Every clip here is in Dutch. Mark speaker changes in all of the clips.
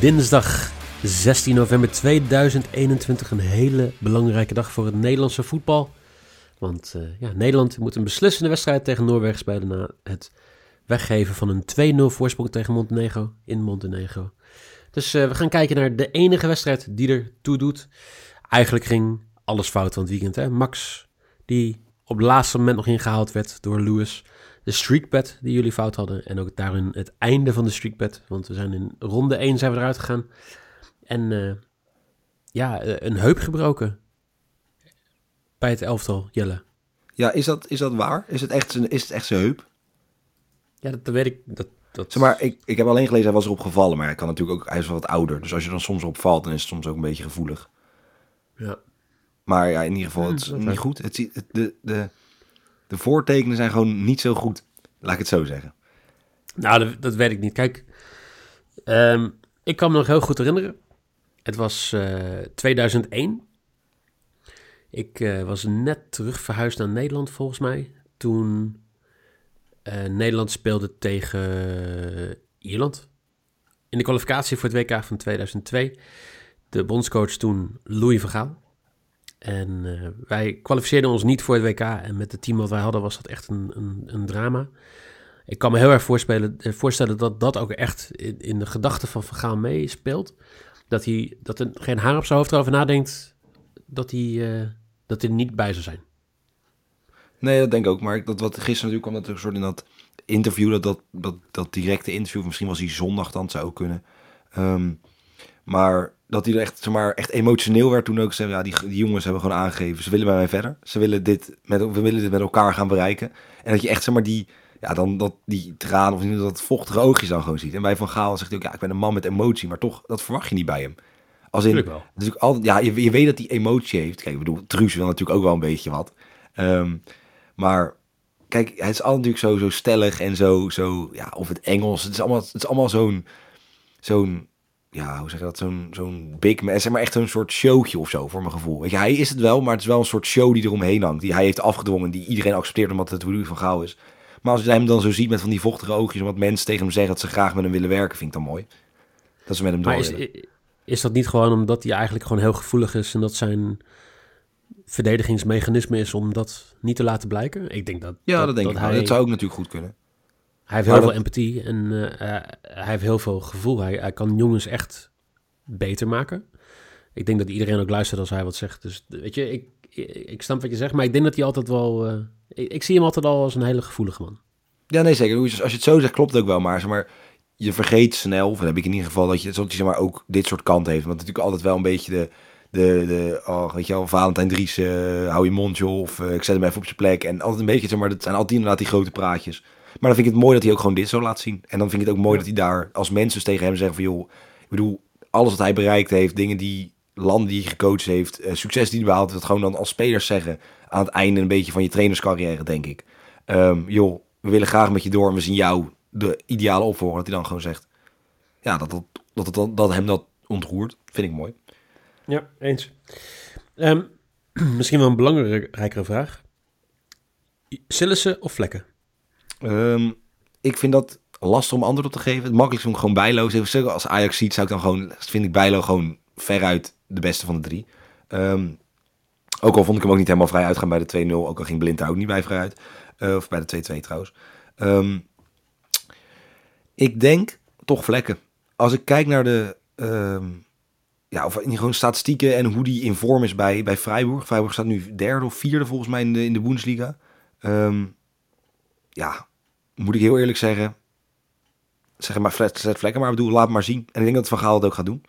Speaker 1: Dinsdag 16 november 2021. Een hele belangrijke dag voor het Nederlandse voetbal. Want uh, ja, Nederland moet een beslissende wedstrijd tegen Noorwegen spelen na het weggeven van een 2-0 voorsprong tegen Montenegro in Montenegro. Dus uh, we gaan kijken naar de enige wedstrijd die er toe doet. Eigenlijk ging alles fout van het weekend. Hè? Max, die op het laatste moment nog ingehaald werd door Lewis de streakbed die jullie fout hadden. En ook daarin het einde van de streakbed. Want we zijn in ronde 1 zijn we eruit gegaan. En uh, ja, eh, een heup gebroken. Bij het elftal, Jelle.
Speaker 2: Ja, is dat, is dat waar? Is het echt, is het echt zijn heup?
Speaker 1: Ja, dat, dat weet ik. Dat, dat...
Speaker 2: Zeg maar, ik, ik heb alleen gelezen, hij was erop gevallen. Maar hij kan natuurlijk ook, hij is wel wat ouder. Dus als je dan soms op valt, dan is het soms ook een beetje gevoelig.
Speaker 1: Ja.
Speaker 2: Maar ja, in ieder geval, het is niet goed. Het, het, de, de, de voortekenen zijn gewoon niet zo goed. Laat ik het zo zeggen.
Speaker 1: Nou, dat, weet ik niet. Kijk, um, ik kan me nog heel goed herinneren. Het was uh, 2001. Ik uh, was net terug verhuisd naar Nederland, volgens mij. Toen uh, Nederland speelde tegen Ierland. In de kwalificatie voor het WK van 2002. De bondscoach toen Louis van Gaal. En uh, wij kwalificeerden ons niet voor het WK. En met het team wat wij hadden was dat echt een, een, een drama. Ik kan me heel erg voorstellen, voorstellen dat dat ook echt in, de gedachten van Gaal meespeelt. Dat hij dat er geen haar op zijn hoofd erover nadenkt dat hij, uh, dat hij er niet bij zou zijn.
Speaker 2: Nee, dat denk ik ook. Maar dat wat gisteren natuurlijk kwam dat een soort in dat interview, dat, dat, dat, directe interview, misschien was hij zondag dan, zou kunnen. Um, maar dat hij er echt, zeg maar, echt emotioneel werd toen ook. Zei, ja, die, die jongens hebben gewoon aangegeven, ze willen bij mij verder. Ze willen dit met, we willen dit met elkaar gaan bereiken. En dat je echt, zeg maar, die, ja, dan dat die traan of dat vochtige oogjes dan gewoon ziet. En bij Van Gaal zegt hij ook, ja, ik ben een man met emotie, maar toch, dat verwacht je niet bij hem. Als in,
Speaker 1: wel.
Speaker 2: Dus altijd, ja, je, je weet dat hij emotie heeft. Kijk, ik bedoel, Truus wil natuurlijk ook wel een beetje wat. Um, maar kijk, hij is altijd natuurlijk zo, zo stellig en zo, zo, ja, of het Engels. Het is allemaal, het is allemaal zo'n, zo'n ja, hoe zeg je dat, zo'n zo'n big man, zeg maar echt zo'n soort showtje of zo, voor mijn gevoel. Weet je, hij is het wel, maar het is wel een soort show die eromheen hangt, die hij heeft afgedwongen, die iedereen accepteert omdat het Louis van Gaal is. Maar als je hem dan zo ziet met van die vochtige oogjes en wat mensen tegen hem zeggen dat ze graag met hem willen werken, vind ik dan mooi. Dat ze met hem door
Speaker 1: is, is dat niet gewoon omdat hij eigenlijk gewoon heel gevoelig is en dat zijn verdedigingsmechanisme is om dat niet te laten blijken? Ik denk dat...
Speaker 2: Ja,
Speaker 1: dat,
Speaker 2: dat denk
Speaker 1: dat
Speaker 2: ik.
Speaker 1: Hij,
Speaker 2: dat zou ook natuurlijk goed kunnen.
Speaker 1: Hij heeft heel veel empathie en uh, uh, hij heeft heel veel gevoel. Hij, hij, kan jongens echt beter maken. Ik denk dat iedereen ook luistert als hij wat zegt. Dus weet je, ik, ik snap wat je zegt, maar ik denk dat hij altijd wel... Uh, ik, ik, zie hem altijd al als een hele gevoelige man.
Speaker 2: Ja, nee, zeker. Als je het zo zegt, klopt het ook wel. Maar, zeg maar je vergeet snel, of heb ik in ieder geval, dat je, dat je zeg maar, ook dit soort kanten heeft. Want natuurlijk altijd wel een beetje de... De, de oh, weet je wel, Valentijn Dries, hou je mondje of ik zet hem even op zijn plek. En altijd een beetje, zeg maar, dat zijn altijd inderdaad die grote praatjes. Maar dan vind ik het mooi dat hij ook gewoon dit zo laat zien. En dan vind ik het ook mooi dat hij daar als mensen dus tegen hem zeggen van... joh, ik bedoel, alles wat hij bereikt heeft, dingen die landen die hij gecoacht heeft... Uh, succes die hij behaald heeft, dat gewoon dan als spelers zeggen... aan het einde een beetje van je trainerscarrière, denk ik. Um, joh, we willen graag met je door en we zien jou de ideale opvolger. Dat hij dan gewoon zegt... ja, dat, dat, dat, dat, dat hem dat ontroert, vind ik mooi.
Speaker 1: Ja, eens. Um, misschien wel een belangrijkere vraag. Sillissen of vlekken?
Speaker 2: Um, ik vind dat lastig om antwoord op te geven. Het makkelijkste om gewoon Bijlo. Even als Ajax ziet, zou ik dan gewoon, vind ik Bijlo gewoon veruit de beste van de drie. Um, ook al vond ik hem ook niet helemaal vrij uitgaan bij de 2-0. Ook al ging Blind ook niet bij vrij uit. Uh, of bij de 2-2 trouwens. Um, ik denk toch vlekken. Als ik kijk naar de... ja, of in gewoon statistieken en hoe die in vorm is bij, bij Freiburg. Freiburg staat nu derde of vierde volgens mij in de, in de Bundesliga. ja, moet ik heel eerlijk zeggen, ze zeg maar flat vlekken, maar ik bedoel, laat maar zien. En ik denk dat Van Gaal het ook gaat doen.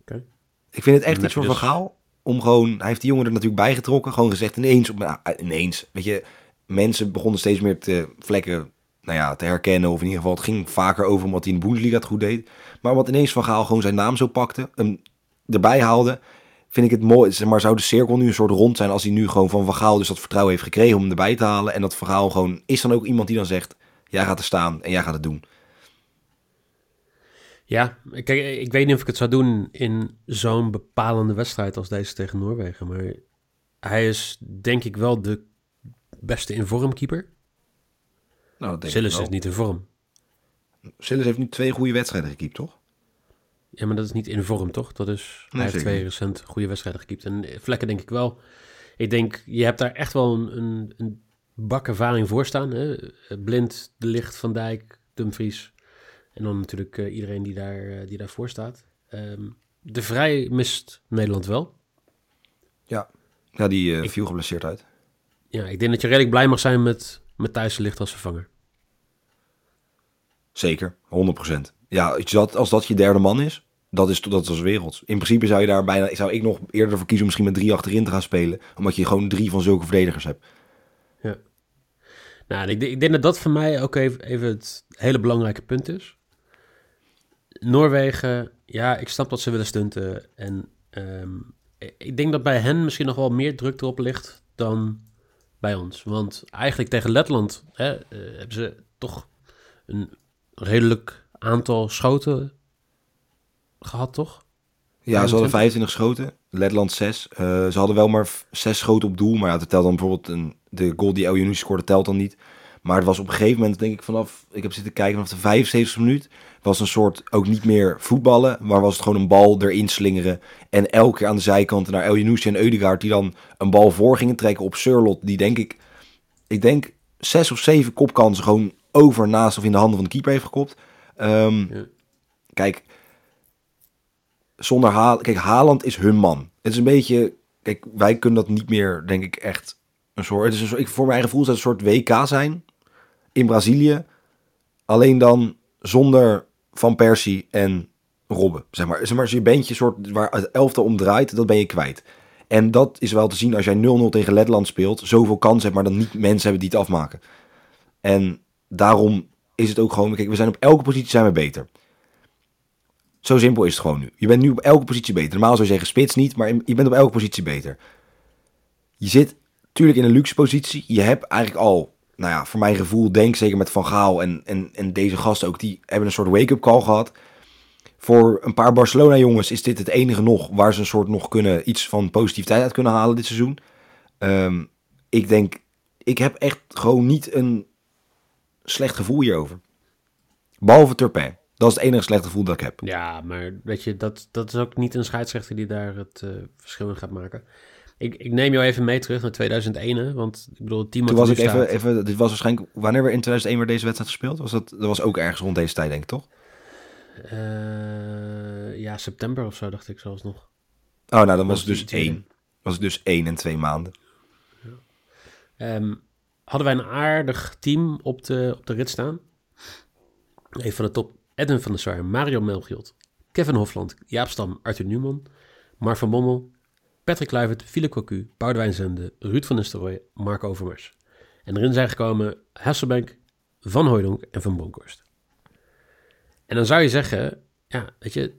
Speaker 1: Oké.
Speaker 2: Ik vind het echt iets voor
Speaker 1: je
Speaker 2: Van
Speaker 1: dus-
Speaker 2: Gaal om gewoon... Hij heeft die jongen er natuurlijk bijgetrokken. Gewoon gezegd ineens, op, nou, ineens, weet je... Mensen begonnen steeds meer te vlekken, nou ja, te herkennen. Of in ieder geval, het ging vaker over omdat hij in de Bundesliga het goed deed. Maar wat ineens Van Gaal gewoon zijn naam zo pakte, hem erbij haalde... Vind ik het mooi, zeg maar zou de cirkel nu een soort rond zijn als hij nu gewoon van Van Gaal dus dat vertrouwen heeft gekregen om hem erbij te halen. En dat Van Gaal gewoon is dan ook iemand die dan zegt, jij gaat er staan en jij gaat het doen.
Speaker 1: Ja, kijk, ik weet niet of ik het zou doen in zo'n bepalende wedstrijd als deze tegen Noorwegen. Maar hij is denk ik wel de beste in vorm keeper.
Speaker 2: Nou, dat denk
Speaker 1: Sillis is niet in vorm.
Speaker 2: Sillis heeft nu twee goede wedstrijden gekiept, toch?
Speaker 1: Ja, maar dat is niet in vorm, toch? Dat is, hij heeft twee recent goede wedstrijden gekiept. En Vlekken denk ik wel. Ik denk, je hebt daar echt wel een, een, een bak ervaring voor staan. Hè? Blind, De Licht, Van Dijk, Dumfries. En dan natuurlijk eh, iedereen die, daar, eh, die daarvoor staat. Ehm, de Vrij mist Nederland wel.
Speaker 2: Ja. Ja, die eh, viel geblesseerd uit.
Speaker 1: Ja, ik denk dat je redelijk blij mag zijn met, met Thijs de Licht als vervanger.
Speaker 2: Zeker, 100%. Ja, als dat, als dat je derde man is, dat is, dat is werelds. In principe zou je daar bijna, zou ik nog eerder voor kiezen om misschien met drie achterin te gaan spelen. Omdat je gewoon drie van zulke verdedigers hebt.
Speaker 1: Ja. Nou, ik, ik denk dat dat voor mij ook even, even het hele belangrijke punt is. Noorwegen, ja, ik snap dat ze willen stunten. En ehm, ik denk dat bij hen misschien nog wel meer druk erop ligt dan bij ons. Want eigenlijk tegen Letland hè, eh, hebben ze toch een redelijk aantal schoten gehad, toch?
Speaker 2: Ja, ze hadden
Speaker 1: 25.
Speaker 2: 25 schoten, Letland 6. Eh, ze hadden wel maar v- zes schoten op doel, maar ja, dat telt dan bijvoorbeeld een, de goal die El scoorde, telt dan niet. Maar het was op een gegeven moment, denk ik, vanaf, ik heb zitten kijken, vanaf de 75 minuut, was een soort, ook niet meer voetballen, maar was het gewoon een bal erin slingeren. En elke keer aan de zijkanten naar El en Eudegaard, die dan een bal voor gingen trekken op Surlot, die denk ik, ik denk zes of zeven kopkansen gewoon over, naast of in de handen van de keeper heeft gekopt. Ehm,
Speaker 1: Ja.
Speaker 2: Kijk, zonder Haaland, kijk, Haaland is hun man. Het is een beetje, kijk, wij kunnen dat niet meer, denk ik, echt een soort, het is een soort, ik, voor mijn eigen gevoel zou het een soort WK zijn in Brazilië, alleen dan zonder Van Persie en Robben, zeg maar. Zeg maar, je bandje soort waar het elftal om draait, dat ben je kwijt. En dat is wel te zien als jij 0-0 tegen Letland speelt, zoveel kansen maar dan niet mensen hebben die het afmaken. En daarom is het ook gewoon, kijk, we zijn op elke positie zijn we beter. Zo simpel is het gewoon nu. Je bent nu op elke positie beter. Normaal zou je zeggen spits niet, maar je bent op elke positie beter. Je zit natuurlijk in een luxe positie. Je hebt eigenlijk al, nou ja, voor mijn gevoel, denk zeker met Van Gaal en, en, en deze gasten ook, die hebben een soort wake-up call gehad. Voor een paar Barcelona-jongens is dit het enige nog waar ze een soort nog kunnen, iets van positiviteit uit kunnen halen dit seizoen. Ehm, ik denk, ik heb echt gewoon niet een slecht gevoel hierover. Behalve Turpin. Dat is het enige slechte gevoel dat ik heb.
Speaker 1: Ja, maar weet je, dat, dat is ook niet een scheidsrechter die daar het eh, verschil in gaat maken. Ik, ik neem jou even mee terug naar 2001, hè, want ik bedoel, het team
Speaker 2: Toen was ik even, even, dit was waarschijnlijk, wanneer we in 2001 weer deze wedstrijd gespeeld? Was dat, dat was ook ergens rond deze tijd, denk ik, toch?
Speaker 1: Eh, ja, september of zo, dacht ik zelfs nog.
Speaker 2: Oh, nou, dan was het dus één. Was het dus één en twee maanden.
Speaker 1: Ehm, hadden wij een aardig team op de, op de rit staan. Even van de top. Edwin van der Sar, Mario Melchiot, Kevin Hofland, Jaap Stam, Arthur Newman, Mark van Bommel, Patrick Kluivert, Philip Cocu, Boudewijn Zende, Ruud van Nistelrooy, Mark Overmars. En erin zijn gekomen Hasselbank, Van Hooydonk en Van Bronckhorst. En dan zou je zeggen, ja, weet je,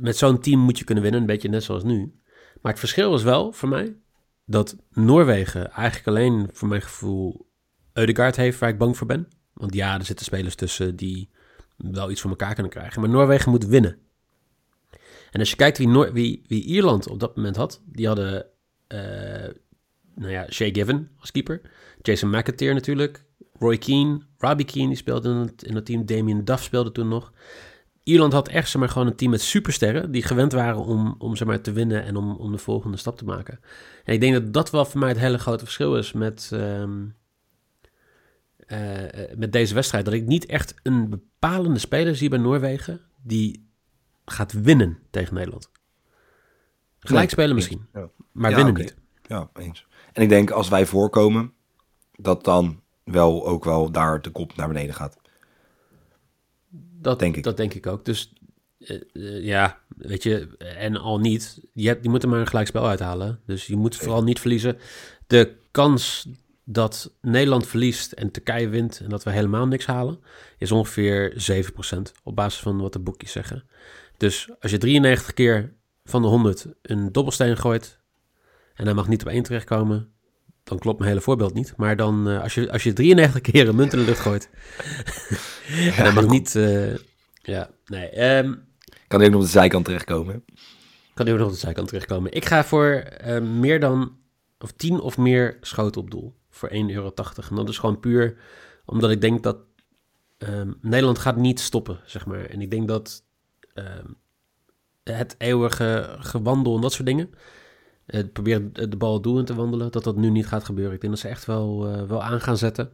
Speaker 1: met zo'n team moet je kunnen winnen, een beetje net zoals nu. Maar het verschil is wel voor mij dat Noorwegen eigenlijk alleen voor mijn gevoel Eudegaard heeft waar ik bang voor ben. Want ja, er zitten spelers tussen die wel iets voor elkaar kunnen krijgen. Maar Noorwegen moet winnen. En als je kijkt wie, Noor- wie, wie Ierland op dat moment had, die hadden eh, nou ja, Shay Given als keeper. Jason McAteer natuurlijk. Roy Keane, Robbie Keane, die speelde in het, in team. Damien Duff speelde toen nog. Ierland had echt maar, gewoon een team met supersterren die gewend waren om, om zeg maar, te winnen en om, om de volgende stap te maken. En ik denk dat dat wel voor mij het hele grote verschil is met, ehm, eh, met deze wedstrijd. Dat ik niet echt een bepalende speler zie bij Noorwegen die gaat winnen tegen Nederland. Gelijk spelen misschien,
Speaker 2: Ja.
Speaker 1: maar
Speaker 2: Ja,
Speaker 1: winnen niet.
Speaker 2: Ja, eens. En ik denk als wij voorkomen, dat dan wel ook wel daar de kop naar beneden gaat.
Speaker 1: Dat
Speaker 2: Denk ik.
Speaker 1: Dat denk ik ook. Dus eh, eh, ja, weet je, en al niet. Je, hebt, je moet er maar een gelijkspel uithalen. Dus je moet vooral niet verliezen. De kans dat Nederland verliest en Turkije wint en dat we helemaal niks halen, is ongeveer 7% op basis van wat de boekjes zeggen. Dus als je 93 keer van de 100 een dobbelsteen gooit en hij mag niet op één terechtkomen, dan klopt mijn hele voorbeeld niet. Maar dan, eh, als, je, als je 93 keer een munt in de lucht gooit en hij mag niet... eh, ja, nee. ehm,
Speaker 2: Kan hij ook nog op de zijkant terechtkomen.
Speaker 1: kan hij ook nog op de zijkant terechtkomen. Ik ga voor eh, meer dan, of 10 of meer schoten op doel. Voor 1,80 euro. En dat is gewoon puur omdat ik denk dat ehm, Nederland gaat niet stoppen, zeg maar. En ik denk dat ehm, het eeuwige gewandel en dat soort dingen... Het proberen de bal het doel in te wandelen, dat dat nu niet gaat gebeuren. Ik denk dat ze echt wel, eh, wel aan gaan zetten.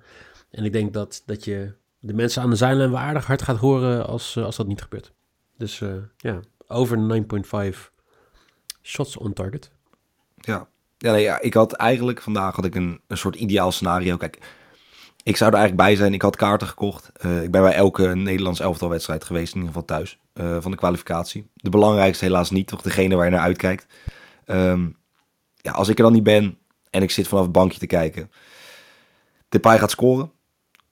Speaker 1: En ik denk dat, dat je de mensen aan de zijlijn wel aardig hard gaat horen als, eh, als dat niet gebeurt. Dus eh, ja, over 9.5 shots on target.
Speaker 2: Ja. Ja, nee, ja, ik had eigenlijk vandaag had ik een, een soort ideaal scenario. Kijk, ik zou er eigenlijk bij zijn. Ik had kaarten gekocht. Eh, ik ben bij elke Nederlands elftal wedstrijd geweest, in ieder geval thuis, eh, van de kwalificatie. De belangrijkste helaas niet, toch degene waar je naar uitkijkt. Ehm, ja, als ik er dan niet ben en ik zit vanaf het bankje te kijken. Depay gaat scoren.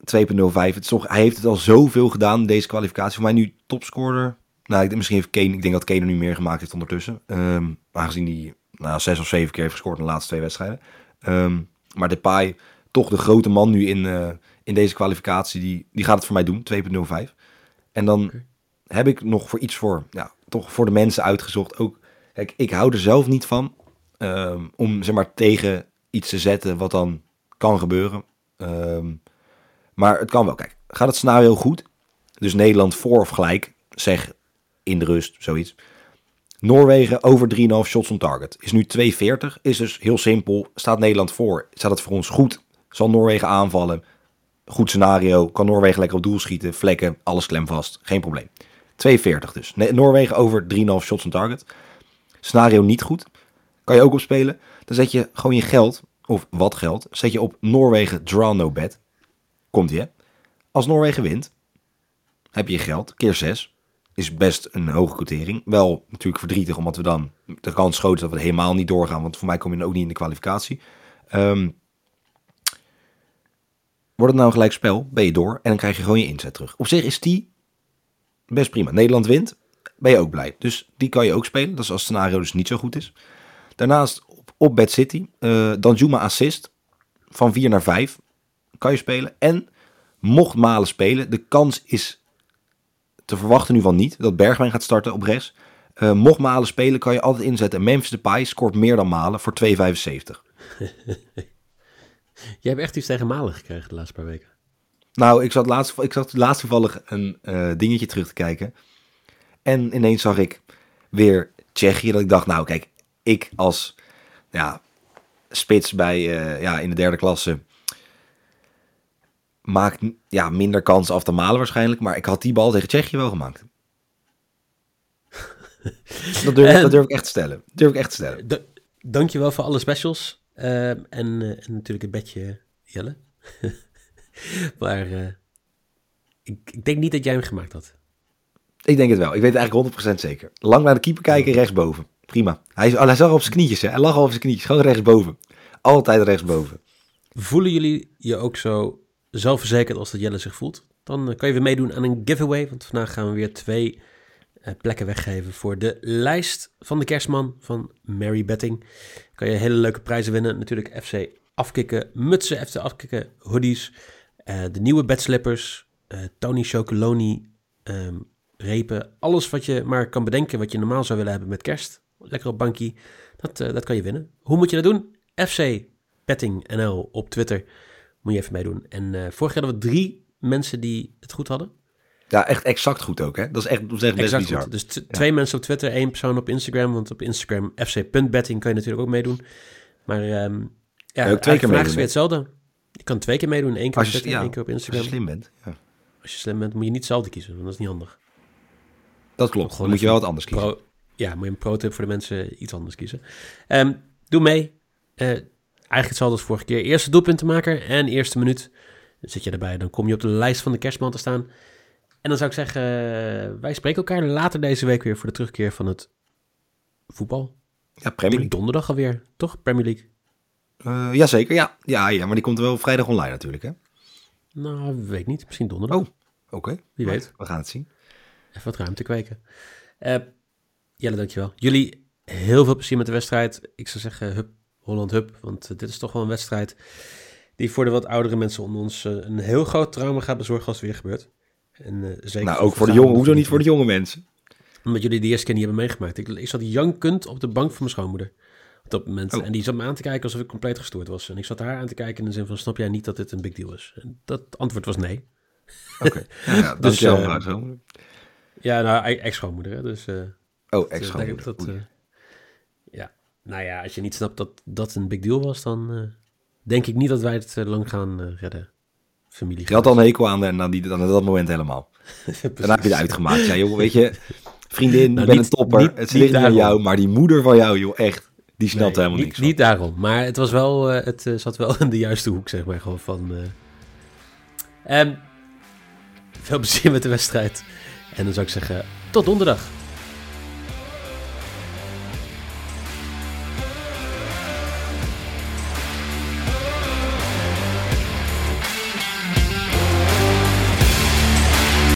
Speaker 2: 2.05. Het is toch, hij heeft het al zoveel gedaan deze kwalificatie. Voor mij nu topscorer. Nou, ik misschien heeft Kane, ik denk dat Kane er nu meer gemaakt heeft ondertussen. Ehm aangezien hij nou, zes of zeven keer heeft gescoord in de laatste twee wedstrijden. Ehm, maar Depay, toch de grote man nu in, eh, in deze kwalificatie, die, die gaat het voor mij doen. 2.05. En dan heb ik nog voor iets voor, ja, toch voor de mensen uitgezocht. Ook, kijk, ik hou er zelf niet van ehm, om zeg maar tegen iets te zetten wat dan kan gebeuren. Ehm, maar het kan wel. Kijk, gaat het scenario goed? Dus Nederland voor of gelijk, zeg in de rust, zoiets. Noorwegen over 3,5 shots on target. Is nu 2,40. Is dus heel simpel. Staat Nederland voor? Staat het voor ons goed? Zal Noorwegen aanvallen? Goed scenario. Kan Noorwegen lekker op doel schieten? Vlekken, alles klem vast. Geen probleem. 2,40 dus. Noorwegen over 3,5 shots on target. Scenario niet goed. Kan je ook opspelen. Dan zet je gewoon je geld, of wat geld, zet je op Noorwegen draw no bet. Komt ie hè? Als Noorwegen wint, heb je je geld, keer 6. Is best een hoge quotering. Wel natuurlijk verdrietig, omdat we dan de kans is dat we helemaal niet doorgaan. Want voor mij kom je dan ook niet in de kwalificatie. Ehm, wordt het nou een gelijk spel, ben je door. En dan krijg je gewoon je inzet terug. Op zich is die best prima. Nederland wint, ben je ook blij. Dus die kan je ook spelen. Dat is als het scenario dus niet zo goed is. Daarnaast op, op Bad City, eh Danjuma assist van 4 naar 5 kan je spelen. En mocht Malen spelen, de kans is te verwachten nu van niet dat Bergwijn gaat starten op rechts. Eh, mocht Malen spelen, kan je altijd inzetten. Memphis Depay scoort meer dan Malen voor 2,75.
Speaker 1: Jij hebt echt iets tegen Malen gekregen de laatste paar weken.
Speaker 2: Nou, ik zat laatst, ik zat laatst toevallig een eh, dingetje terug te kijken. En ineens zag ik weer Tsjechië. Dat ik dacht, nou kijk, ik als ja, spits bij, eh, ja, in de derde klasse maak ja, minder kans af dan Malen waarschijnlijk. Maar ik had die bal tegen Tsjechië wel gemaakt. dat, durf,
Speaker 1: En-
Speaker 2: dat durf ik echt te stellen. Dat durf ik echt te stellen.
Speaker 1: Da dankjewel voor alle specials. eh, en, eh, en natuurlijk een bedje, Jelle. maar eh, ik, ik denk niet dat jij hem gemaakt had.
Speaker 2: Ik denk het wel. Ik weet het eigenlijk 100% zeker. Lang naar de keeper kijken, rechtsboven. Prima. Hij, is, hij zag op zijn knietjes, hè. Hij lag al op zijn knietjes. Gewoon rechtsboven. Altijd rechtsboven.
Speaker 1: Voelen jullie je ook zo zelfverzekerd als dat Jelle zich voelt? Dan eh, kan je weer meedoen aan een giveaway. Want vandaag gaan we weer twee eh, plekken weggeven voor de lijst van de kerstman van Mary Betting. Kan je hele leuke prijzen winnen. Natuurlijk FC afkikken, mutsen, FC afkikken, hoodies. eh, de nieuwe bedslippers, Tony Chocoloni, ehm, repen. Alles wat je maar kan bedenken wat je normaal zou willen hebben met kerst. Lekker op bankie. Dat, dat kan je winnen. Hoe moet je dat doen? FC Betting NL op Twitter. Moet je even meedoen. En eh vorig jaar hadden we drie mensen die het goed hadden.
Speaker 2: Ja, echt exact goed ook, hè. Dat is echt, dat is echt best
Speaker 1: Exact
Speaker 2: bizar.
Speaker 1: goed. Dus twee mensen op Twitter, één persoon op Instagram. Want op Instagram fc.betting kan je natuurlijk ook meedoen. Maar ehm ja,
Speaker 2: ook twee keer
Speaker 1: vandaag is weer hetzelfde. Je kan twee keer meedoen. één keer op
Speaker 2: Als je,
Speaker 1: Twitter,
Speaker 2: ja,
Speaker 1: één keer op
Speaker 2: als
Speaker 1: Instagram.
Speaker 2: je slim bent. Ja.
Speaker 1: Als je slim bent, moet je niet hetzelfde kiezen. Want dat is niet handig.
Speaker 2: Dat klopt. Dan moet je wel wat anders kiezen.
Speaker 1: Pro, ja, moet je een pro-tip voor de mensen iets anders kiezen. Ehm, doe mee. Eh, eigenlijk hetzelfde als vorige keer. Eerste doelpuntenmaker en eerste minuut. Dan zit je erbij. Dan kom je op de lijst van de kerstman te staan. En dan zou ik zeggen, eh, wij spreken elkaar later deze week weer voor de terugkeer van het voetbal.
Speaker 2: Ja, Premier League.
Speaker 1: donderdag alweer, toch? Premier League.
Speaker 2: Eh, jazeker, ja. ja. Ja, maar die komt wel vrijdag online natuurlijk, hè?
Speaker 1: Nou, weet niet. Misschien donderdag.
Speaker 2: Oh. Oké.
Speaker 1: Wie weet.
Speaker 2: We gaan het zien.
Speaker 1: Even wat ruimte kweken. Eh Jelle, dankjewel. Jullie heel veel plezier met de wedstrijd. Ik zou zeggen, hup, Holland hup. Want eh, dit is toch wel een wedstrijd die voor de wat oudere mensen onder ons eh, een heel groot trauma gaat bezorgen als het weer gebeurt. En, eh, zeker
Speaker 2: Nou, ook voor de jongen. Hoezo niet voor de jonge mensen?
Speaker 1: Omdat jullie die eerste keer niet hebben meegemaakt. Ik, ik zat jankend op de bank van mijn schoonmoeder. Op dat moment.
Speaker 2: Oh.
Speaker 1: En die zat me aan te kijken alsof ik compleet gestoord was. En ik zat haar aan te kijken in de zin van, snap jij niet dat dit een big deal is? En dat antwoord was nee.
Speaker 2: Oké. Ja, ja,
Speaker 1: Dus,
Speaker 2: dankjewel,
Speaker 1: eh,
Speaker 2: mevrouw Schoonmoeder.
Speaker 1: Ja, nou, e- ex-schoonmoeder. hè. Dus eh,
Speaker 2: Oh,
Speaker 1: denk
Speaker 2: ex-schoonmoeder.
Speaker 1: dat. Nou ja, als je niet snapt dat dat een big deal was, dan eh, denk ik niet dat wij het eh, lang gaan eh, redden. Familie.
Speaker 2: Je had al een hekel aan en dan, die, dan dat moment helemaal. Daarna heb je het uitgemaakt. Ja, joh, weet je, vriendin,
Speaker 1: Nou,
Speaker 2: ben
Speaker 1: niet-
Speaker 2: een topper.
Speaker 1: niet-
Speaker 2: het ligt aan jou, maar die moeder van jou, joh, echt, die snapt
Speaker 1: Nee,
Speaker 2: helemaal
Speaker 1: niet,
Speaker 2: niks van.
Speaker 1: Niet daarom, maar het was wel, het zat wel in de juiste hoek, zeg maar, gewoon van... Ehm, veel plezier met de wedstrijd. En dan zou ik zeggen, tot donderdag.